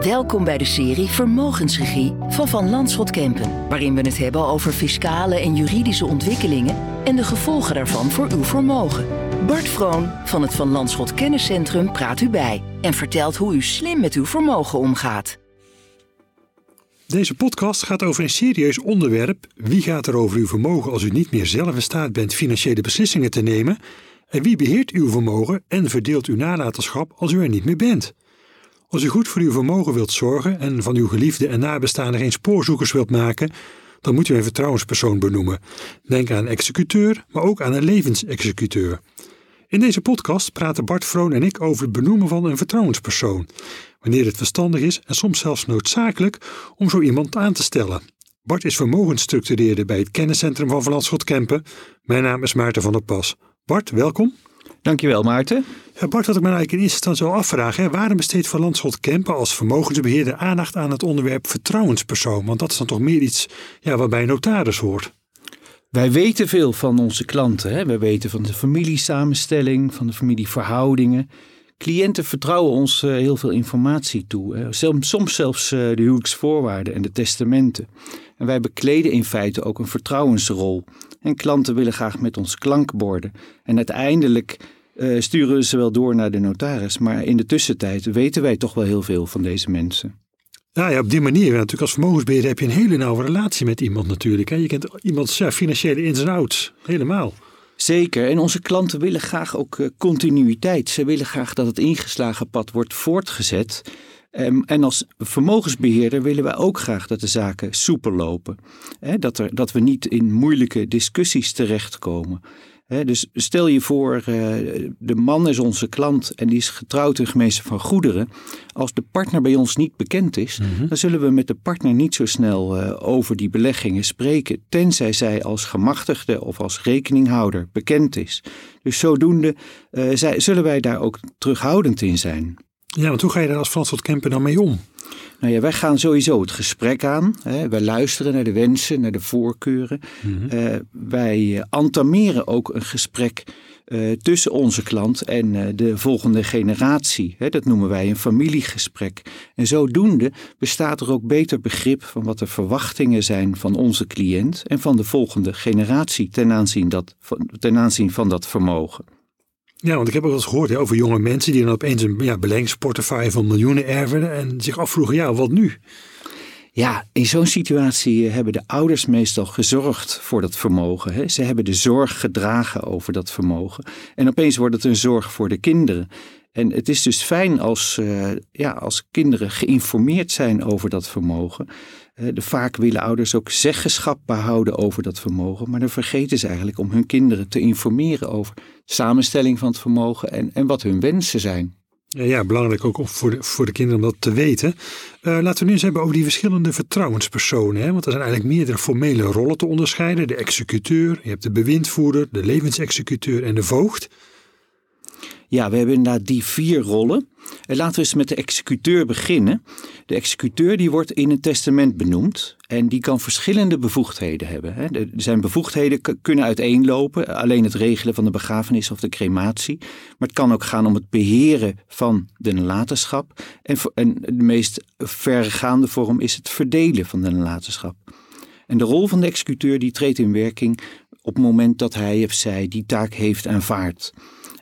Welkom bij de serie Vermogensregie van Van Landschot Kempen, waarin we het hebben over fiscale en juridische ontwikkelingen en de gevolgen daarvan voor uw vermogen. Bart Vroon van het Van Landschot Kenniscentrum praat u bij en vertelt hoe u slim met uw vermogen omgaat. Deze podcast gaat over een serieus onderwerp. Wie gaat er over uw vermogen als u niet meer zelf in staat bent financiële beslissingen te nemen? En wie beheert uw vermogen en verdeelt uw nalatenschap als u er niet meer bent? Als u goed voor uw vermogen wilt zorgen en van uw geliefde en nabestaanden geen spoorzoekers wilt maken, dan moet u een vertrouwenspersoon benoemen. Denk aan een executeur, maar ook aan een levensexecuteur. In deze podcast praten Bart Vroon en ik over het benoemen van een vertrouwenspersoon. Wanneer het verstandig is en soms zelfs noodzakelijk om zo iemand aan te stellen. Bart is vermogensstructureerder bij het kenniscentrum van Van Kempen. Mijn naam is Maarten van der Pas. Bart, welkom. Dankjewel Maarten. Ja, Bart, wat ik me eigenlijk in eerste instantie al afvraag. Hè, waarom besteedt Van Landschot Kempen als vermogensbeheerder aandacht aan het onderwerp vertrouwenspersoon? Want dat is dan toch meer iets ja, wat bij een notaris hoort. Wij weten veel van onze klanten. Hè? Wij weten van de familiesamenstelling, van de familieverhoudingen. Cliënten vertrouwen ons uh, heel veel informatie toe. Hè? Soms zelfs uh, de huwelijksvoorwaarden en de testamenten. En wij bekleden in feite ook een vertrouwensrol. En klanten willen graag met ons klankborden. En uiteindelijk uh, sturen we ze wel door naar de notaris. Maar in de tussentijd weten wij toch wel heel veel van deze mensen. Nou ja, op die manier. Natuurlijk als vermogensbeheerder heb je een hele nauwe relatie met iemand natuurlijk. Hè? Je kent iemands ja, financiële ins en outs. Helemaal. Zeker. En onze klanten willen graag ook uh, continuïteit. Ze willen graag dat het ingeslagen pad wordt voortgezet. Um, en als vermogensbeheerder willen wij ook graag dat de zaken soepel lopen. Dat, er, dat we niet in moeilijke discussies terechtkomen dus stel je voor, uh, de man is onze klant en die is getrouwd in gemeenschap van goederen. Als de partner bij ons niet bekend is, mhm. dan zullen we met de partner niet zo snel uh, over die beleggingen spreken, tenzij zij als gemachtigde of als rekeninghouder bekend is. Dus zodoende uh, zij, zullen wij daar ook terughoudend in zijn. Ja, want hoe ga je daar als Frans Kempen dan mee om? Nou ja, wij gaan sowieso het gesprek aan. Hè. Wij luisteren naar de wensen, naar de voorkeuren. Mm wij antameren ook een gesprek uh, tussen onze klant en uh, de volgende generatie. Hè, dat noemen wij een familiegesprek. En zodoende bestaat er ook beter begrip van wat de verwachtingen zijn van onze cliënt en van de volgende generatie ten aanzien, dat, ten aanzien van dat vermogen. Ja, want ik heb ook eens gehoord over jonge mensen die dan opeens een ja, beleggingsportefeuille van miljoenen erven en zich afvroegen, ja, wat nu? Ja, in zo'n situatie hebben de ouders meestal gezorgd voor dat vermogen. Hè. Ze hebben de zorg gedragen over dat vermogen. En opeens wordt het een zorg voor de kinderen. En het is dus fijn als, uh, ja, als kinderen geïnformeerd zijn over dat vermogen. Uh, de, vaak willen ouders ook zeggenschap behouden over dat vermogen, maar dan vergeten ze eigenlijk om hun kinderen te informeren over de samenstelling van het vermogen en, en wat hun wensen zijn. Ja, belangrijk ook voor de, voor de kinderen om dat te weten. Uh, laten we nu eens hebben over die verschillende vertrouwenspersonen. Hè? Want er zijn eigenlijk meerdere formele rollen te onderscheiden. De executeur, je hebt de bewindvoerder, de levensexecuteur en de voogd. Ja, we hebben inderdaad die vier rollen. En laten we eens met de executeur beginnen. De executeur die wordt in een testament benoemd en die kan verschillende bevoegdheden hebben. Zijn bevoegdheden kunnen uiteenlopen, alleen het regelen van de begrafenis of de crematie. Maar het kan ook gaan om het beheren van de nalatenschap. En, en de meest verregaande vorm is het verdelen van de nalatenschap. En de rol van de executeur die treedt in werking op het moment dat hij of zij die taak heeft aanvaard.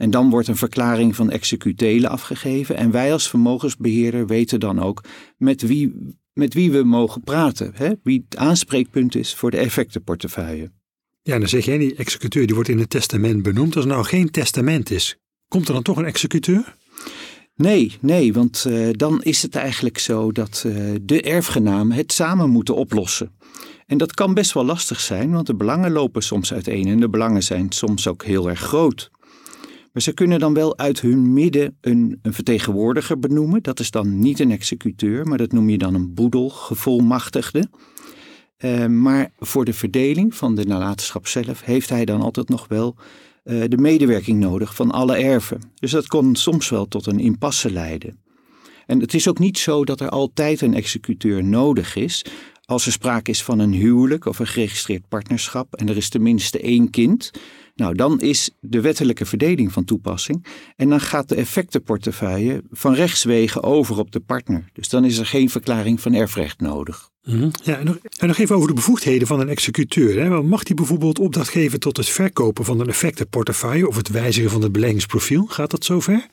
En dan wordt een verklaring van executelen afgegeven. En wij als vermogensbeheerder weten dan ook met wie, met wie we mogen praten. Hè? Wie het aanspreekpunt is voor de effectenportefeuille. Ja, dan zeg jij, die executeur die wordt in het testament benoemd. Als er nou geen testament is, komt er dan toch een executeur? Nee, nee, want uh, dan is het eigenlijk zo dat uh, de erfgenamen het samen moeten oplossen. En dat kan best wel lastig zijn, want de belangen lopen soms uiteen en de belangen zijn soms ook heel erg groot. Maar ze kunnen dan wel uit hun midden een, een vertegenwoordiger benoemen. Dat is dan niet een executeur, maar dat noem je dan een boedel, gevolmachtigde. Uh, maar voor de verdeling van de nalatenschap zelf heeft hij dan altijd nog wel uh, de medewerking nodig van alle erven. Dus dat kon soms wel tot een impasse leiden. En het is ook niet zo dat er altijd een executeur nodig is. Als er sprake is van een huwelijk of een geregistreerd partnerschap en er is tenminste één kind, Nou, dan is de wettelijke verdeling van toepassing. En dan gaat de effectenportefeuille van rechtswegen over op de partner. Dus dan is er geen verklaring van erfrecht nodig. Mhm. Ja, en nog, en nog even over de bevoegdheden van een executeur. Hè. Mag die bijvoorbeeld opdracht geven tot het verkopen van een effectenportefeuille of het wijzigen van het beleggingsprofiel? Gaat dat zover?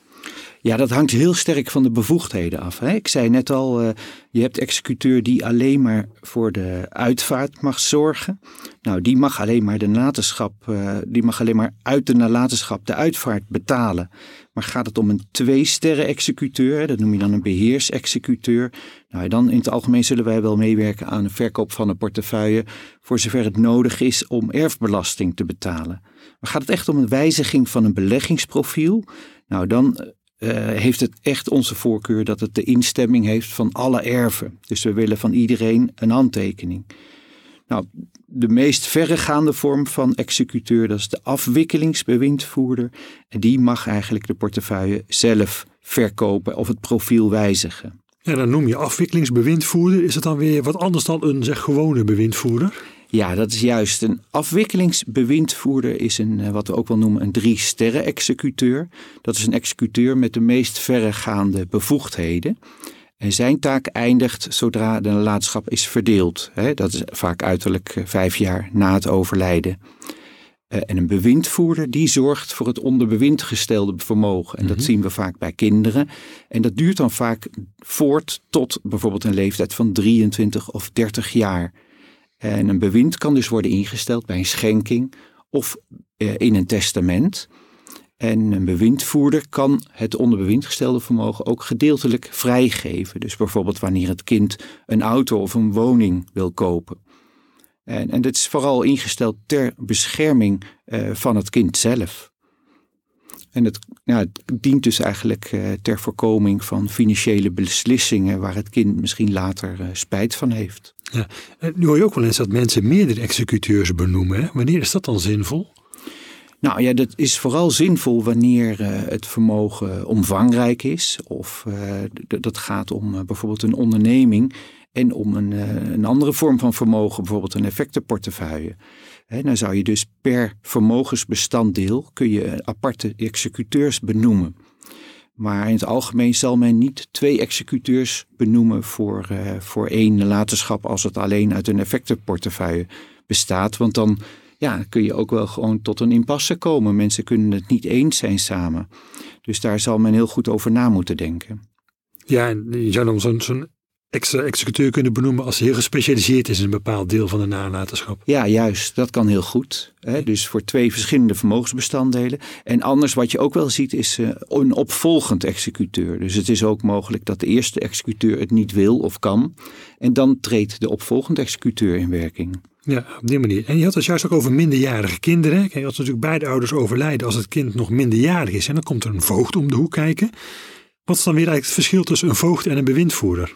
Ja, dat hangt heel sterk van de bevoegdheden af. Hè. Ik zei net al, uh, je hebt executeur die alleen maar voor de uitvaart mag zorgen. Nou, die mag alleen maar de nalatenschap, uh, die mag alleen maar uit de nalatenschap de uitvaart betalen. Maar gaat het om een twee-sterren executeur, dat noem je dan een beheersexecuteur. Nou, dan in het algemeen zullen wij wel meewerken aan de verkoop van een portefeuille, voor zover het nodig is om erfbelasting te betalen. Maar gaat het echt om een wijziging van een beleggingsprofiel? Nou, dan uh, heeft het echt onze voorkeur dat het de instemming heeft van alle erven. Dus we willen van iedereen een handtekening. Nou, de meest verregaande vorm van executeur, dat is de afwikkelingsbewindvoerder. En die mag eigenlijk de portefeuille zelf verkopen of het profiel wijzigen. Ja, dan noem je afwikkelingsbewindvoerder. Is het dan weer wat anders dan een zeg, gewone bewindvoerder? Ja, dat is juist. Een afwikkelingsbewindvoerder is een, eh, wat we ook wel noemen, een drie sterren executeur. Dat is een executeur met de meest verregaande bevoegdheden. En zijn taak eindigt zodra de nalatenschap is verdeeld. Dat is vaak uiterlijk eh, vijf jaar na het overlijden. Eh, en een bewindvoerder die zorgt voor het onder bewind gestelde vermogen. En dat mhm. zien we vaak bij kinderen. En dat duurt dan vaak voort tot bijvoorbeeld een leeftijd van 23 of 30 jaar. En een bewind kan dus worden ingesteld bij een schenking of eh, in een testament. En een bewindvoerder kan het onder bewind gestelde vermogen ook gedeeltelijk vrijgeven. Dus bijvoorbeeld wanneer het kind een auto of een woning wil kopen. En, en dit is vooral ingesteld ter bescherming uh, van het kind zelf. En het, het dient dus eigenlijk uh, ter voorkoming van financiële beslissingen waar het kind misschien later spijt van heeft. Ja. Nu hoor je ook wel eens dat mensen meerdere executeurs benoemen. Wanneer is dat dan zinvol? Nou ja, dat is vooral zinvol wanneer uh, het vermogen omvangrijk is. Of dat gaat om bijvoorbeeld een onderneming en om een, een andere vorm van vermogen, bijvoorbeeld een effectenportefeuille. Dan zou je dus per vermogensbestanddeel kun je aparte executeurs benoemen. Maar in het algemeen zal men niet twee executeurs benoemen voor, uh, voor één nalatenschap als het alleen uit een effectenportefeuille bestaat. Want dan ja, kun je ook wel gewoon tot een impasse komen. Mensen kunnen het niet eens zijn samen. Dus daar zal men heel goed over na moeten denken. Ja, en je zou extra executeur kunnen benoemen als hij heel gespecialiseerd is in een bepaald deel van de nalatenschap. Ja, juist. Dat kan heel goed. Hè? Dus voor twee verschillende vermogensbestanddelen. En anders wat je ook wel ziet is uh, een opvolgend executeur. Dus het is ook mogelijk dat de eerste executeur het niet wil of kan. En dan treedt de opvolgende executeur in werking. Ja, op die manier. En je had het juist ook over minderjarige kinderen. Kijk, als natuurlijk beide ouders overlijden als het kind nog minderjarig is. En dan komt er een voogd om de hoek kijken. Wat is dan weer eigenlijk het verschil tussen een voogd en een bewindvoerder?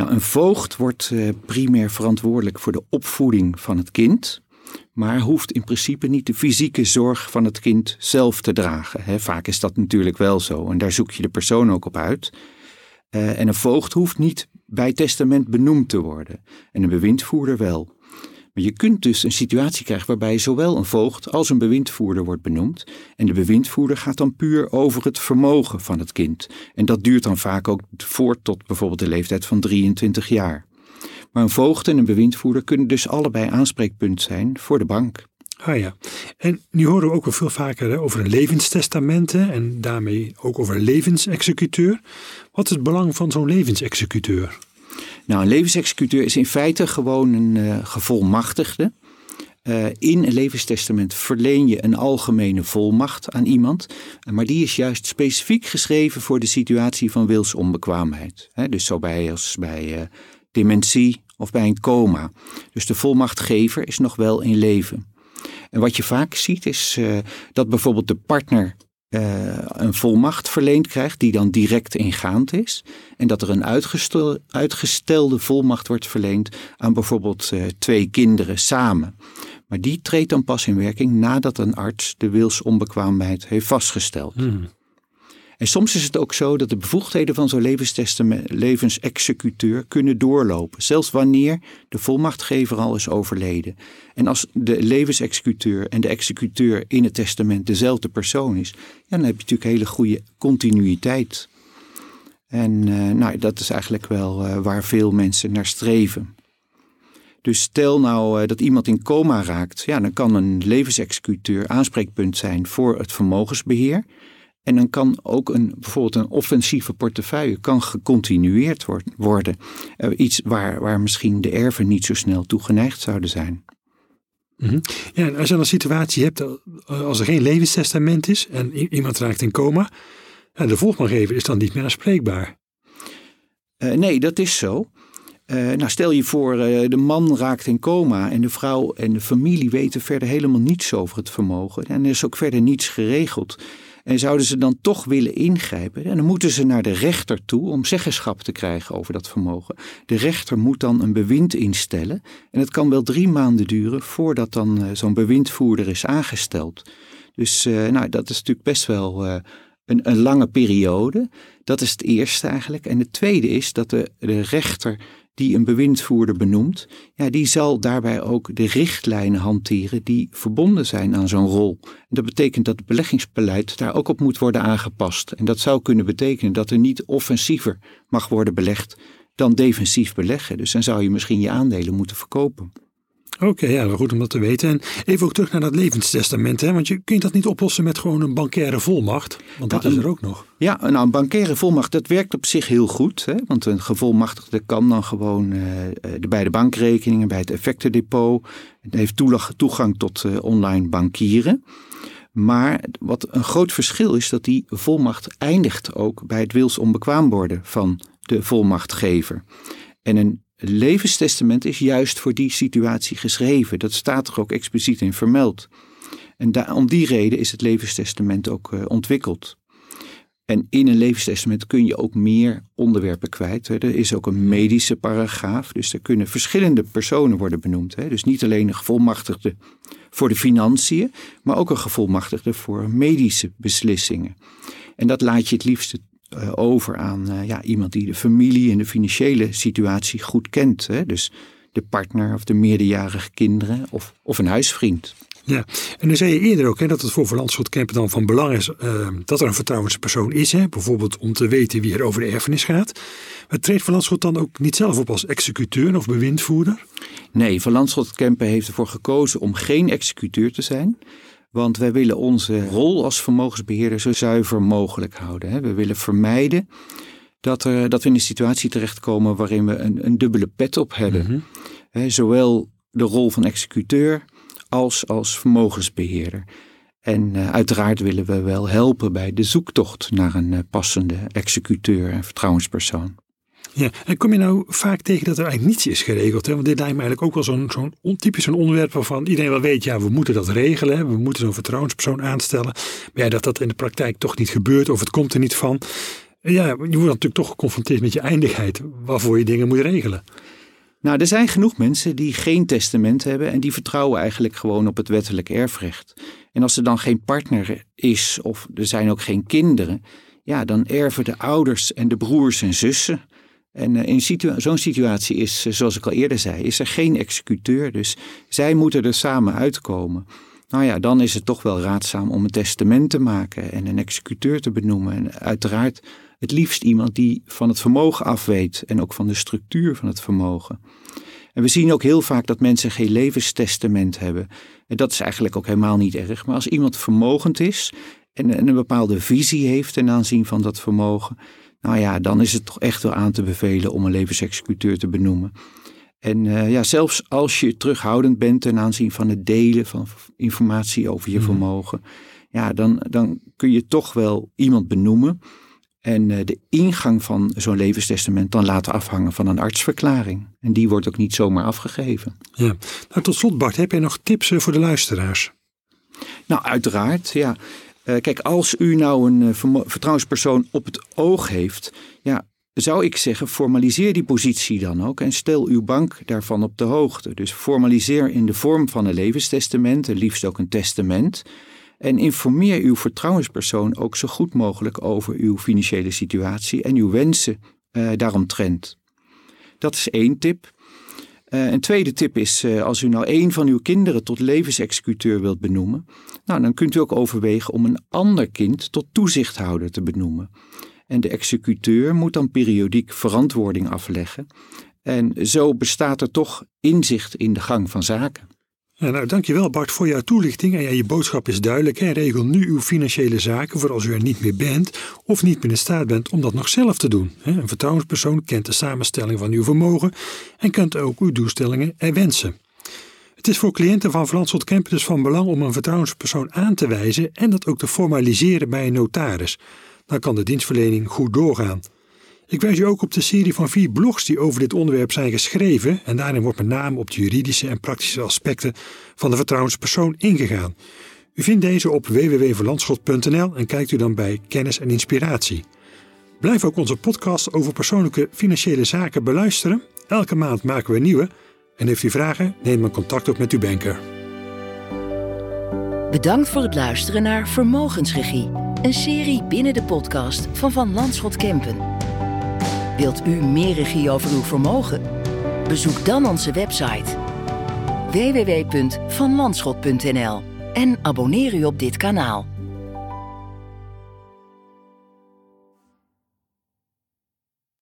Nou, een voogd wordt uh, primair verantwoordelijk voor de opvoeding van het kind, maar hoeft in principe niet de fysieke zorg van het kind zelf te dragen. Vaak is dat natuurlijk wel zo en daar zoek je de persoon ook op uit. Uh, en een voogd hoeft niet bij testament benoemd te worden en een bewindvoerder wel. Je kunt dus een situatie krijgen waarbij zowel een voogd als een bewindvoerder wordt benoemd. En de bewindvoerder gaat dan puur over het vermogen van het kind. En dat duurt dan vaak ook voort tot bijvoorbeeld de leeftijd van 23 jaar. Maar een voogd en een bewindvoerder kunnen dus allebei aanspreekpunt zijn voor de bank. Ah ja, en nu horen we ook wel veel vaker over een levenstestamenten en daarmee ook over een levensexecuteur. Wat is het belang van zo'n levensexecuteur? Nou, een levensexecuteur is in feite gewoon een uh, gevolmachtigde. Uh, in een levenstestament verleen je een algemene volmacht aan iemand, maar die is juist specifiek geschreven voor de situatie van wilsonbekwaamheid. He, dus zo bij als bij dementie of bij een coma. Dus de volmachtgever is nog wel in leven. En wat je vaak ziet is dat bijvoorbeeld de partner uh, een volmacht verleend krijgt die dan direct ingaand is. En dat er een uitgestel, uitgestelde volmacht wordt verleend aan bijvoorbeeld uh, twee kinderen samen. Maar die treedt dan pas in werking nadat een arts de wilsonbekwaamheid heeft vastgesteld. Hmm. En soms is het ook zo dat de bevoegdheden van zo'n levensexecuteur kunnen doorlopen, zelfs wanneer de volmachtgever al is overleden. En als de levensexecuteur en de executeur in het testament dezelfde persoon is, dan heb je natuurlijk hele goede continuïteit. En uh, nou, dat is eigenlijk wel uh, waar veel mensen naar streven. Dus stel nou uh, dat iemand in coma raakt, ja, dan kan een levensexecuteur aanspreekpunt zijn voor het vermogensbeheer. En dan kan ook een, bijvoorbeeld een offensieve portefeuille kan gecontinueerd worden. iets waar, waar misschien de erven niet zo snel toe geneigd zouden zijn. Mm -hmm. Ja, en als je dan een situatie hebt, als er geen levenstestament is en iemand raakt in coma, en de volgmaangever is dan niet meer aanspreekbaar. Uh, nee, dat is zo. Uh, nou, stel je voor, uh, de man raakt in coma en de vrouw en de familie weten verder helemaal niets over het vermogen. En er is ook verder niets geregeld. En zouden ze dan toch willen ingrijpen, en dan moeten ze naar de rechter toe om zeggenschap te krijgen over dat vermogen. De rechter moet dan een bewind instellen. En het kan wel drie maanden duren voordat dan zo'n bewindvoerder is aangesteld. Dus nou, dat is natuurlijk best wel een, een lange periode. Dat is het eerste eigenlijk. En het tweede is dat de rechter die een bewindvoerder benoemt, ja, die zal daarbij ook de richtlijnen hanteren die verbonden zijn aan zo'n rol. Dat betekent dat het beleggingsbeleid daar ook op moet worden aangepast. En dat zou kunnen betekenen dat er niet offensiever mag worden belegd dan defensief beleggen. Dus dan zou je misschien je aandelen moeten verkopen. Oké, ja, goed om dat te weten. En even ook terug naar dat levenstestament, hè? want je kunt dat niet oplossen met gewoon een bankaire volmacht, want dat is er ook nog. Ja, nou een bankaire volmacht, dat werkt op zich heel goed, hè? want een gevolmachtigde kan dan gewoon uh, de, bij de bankrekeningen, bij het effectendepot, het heeft toegang tot uh, online bankieren. Maar wat een groot verschil is, dat die volmacht eindigt ook bij het wilsonbekwaam worden van de volmachtgever. En een levenstestament is juist voor die situatie geschreven. Dat staat er ook expliciet in vermeld. En om die reden is het levenstestament ook uh, ontwikkeld. En in een levenstestament kun je ook meer onderwerpen kwijt. Hè. Er is ook een medische paragraaf, dus er kunnen verschillende personen worden benoemd. Hè. Dus niet alleen een gevolmachtigde voor de financiën, maar ook een gevolmachtigde voor medische beslissingen. En dat laat je het liefst uh, over aan uh, ja, iemand die de familie en de financiële situatie goed kent. Hè? Dus de partner of de meerderjarige kinderen of, of een huisvriend. Ja, en dan zei je eerder ook hè, dat het voor Verlandschot Kempen dan van belang is uh, dat er een vertrouwenspersoon is. Hè, bijvoorbeeld om te weten wie er over de erfenis gaat. Maar treedt Verlandschot dan ook niet zelf op als executeur of bewindvoerder? Nee, Verlandschot Kempen heeft ervoor gekozen om geen executeur te zijn. Want wij willen onze rol als vermogensbeheerder zo zuiver mogelijk houden. We willen vermijden dat, er, dat we in een situatie terechtkomen waarin we een, een dubbele pet op hebben. Mhm. Zowel de rol van executeur als als vermogensbeheerder. En uh, uiteraard willen we wel helpen bij de zoektocht naar een uh, passende executeur en vertrouwenspersoon. Ja, en kom je nou vaak tegen dat er eigenlijk niets is geregeld? Hè? Want dit lijkt me eigenlijk ook wel zo'n typisch een onderwerp waarvan iedereen wel weet, ja, we moeten dat regelen. We moeten zo'n vertrouwenspersoon aanstellen. Maar dat dat in de praktijk toch niet gebeurt of het komt er niet van. Ja, je wordt natuurlijk toch geconfronteerd met je eindigheid waarvoor je dingen moet regelen. Nou, er zijn genoeg mensen die geen testament hebben en die vertrouwen eigenlijk gewoon op het wettelijk erfrecht. En als er dan geen partner is of er zijn ook geen kinderen, ja, dan erven de ouders en de broers en zussen. En eh, in zo'n situatie is, eh, zoals ik al eerder zei, is er geen executeur. Dus zij moeten er samen uitkomen. Nou ja, dan is het toch wel raadzaam om een testament te maken en een executeur te benoemen. En uiteraard het liefst iemand die van het vermogen afweet en ook van de structuur van het vermogen. En we zien ook heel vaak dat mensen geen levenstestament hebben. En dat is eigenlijk ook helemaal niet erg. Maar als iemand vermogend is en, en een bepaalde visie heeft ten aanzien van dat vermogen, nou ja, dan is het toch echt wel aan te bevelen om een levensexecuteur te benoemen. En uh, ja, zelfs als je terughoudend bent ten aanzien van het delen van informatie over je mhm. vermogen, ja, dan, dan kun je toch wel iemand benoemen. En uh, de ingang van zo'n levenstestament dan laten afhangen van een artsverklaring. En die wordt ook niet zomaar afgegeven. Ja, nou tot slot Bart, heb jij nog tips uh, voor de luisteraars? Nou, uiteraard, ja. Eh, kijk, als u nou een uh, vertrouwenspersoon op het oog heeft, ja, zou ik zeggen, formaliseer die positie dan ook en stel uw bank daarvan op de hoogte. Dus formaliseer in de vorm van een levenstestament, liefst ook een testament. En informeer uw vertrouwenspersoon ook zo goed mogelijk over uw financiële situatie en uw wensen uh, daaromtrent. Dat is één tip. Uh, een tweede tip is, uh, als u nou één van uw kinderen tot levensexecuteur wilt benoemen, nou, dan kunt u ook overwegen om een ander kind tot toezichthouder te benoemen. En de executeur moet dan periodiek verantwoording afleggen. En zo bestaat er toch inzicht in de gang van zaken. Ja, nou, dankjewel Bart voor jouw toelichting. En ja, je boodschap is duidelijk. Regel nu uw financiële zaken voor als u er niet meer bent of niet meer in staat bent om dat nog zelf te doen. Een vertrouwenspersoon kent de samenstelling van uw vermogen en kent ook uw doelstellingen en wensen. Het is voor cliënten van Van Kempen dus van belang om een vertrouwenspersoon aan te wijzen en dat ook te formaliseren bij een notaris. Dan kan de dienstverlening goed doorgaan. Ik wijs u ook op de serie van vier blogs die over dit onderwerp zijn geschreven en daarin wordt met name op de juridische en praktische aspecten van de vertrouwenspersoon ingegaan. U vindt deze op www.verlandschot.nl en kijkt u dan bij kennis en inspiratie. Blijf ook onze podcast over persoonlijke financiële zaken beluisteren. Elke maand maken we nieuwe. En heeft u vragen, neem dan contact op met uw banker. Bedankt voor het luisteren naar Vermogensregie, een serie binnen de podcast van Van Landschot Kempen. Wilt u meer regie over uw vermogen? Bezoek dan onze website www.vanlandschot.nl en abonneer u op dit kanaal.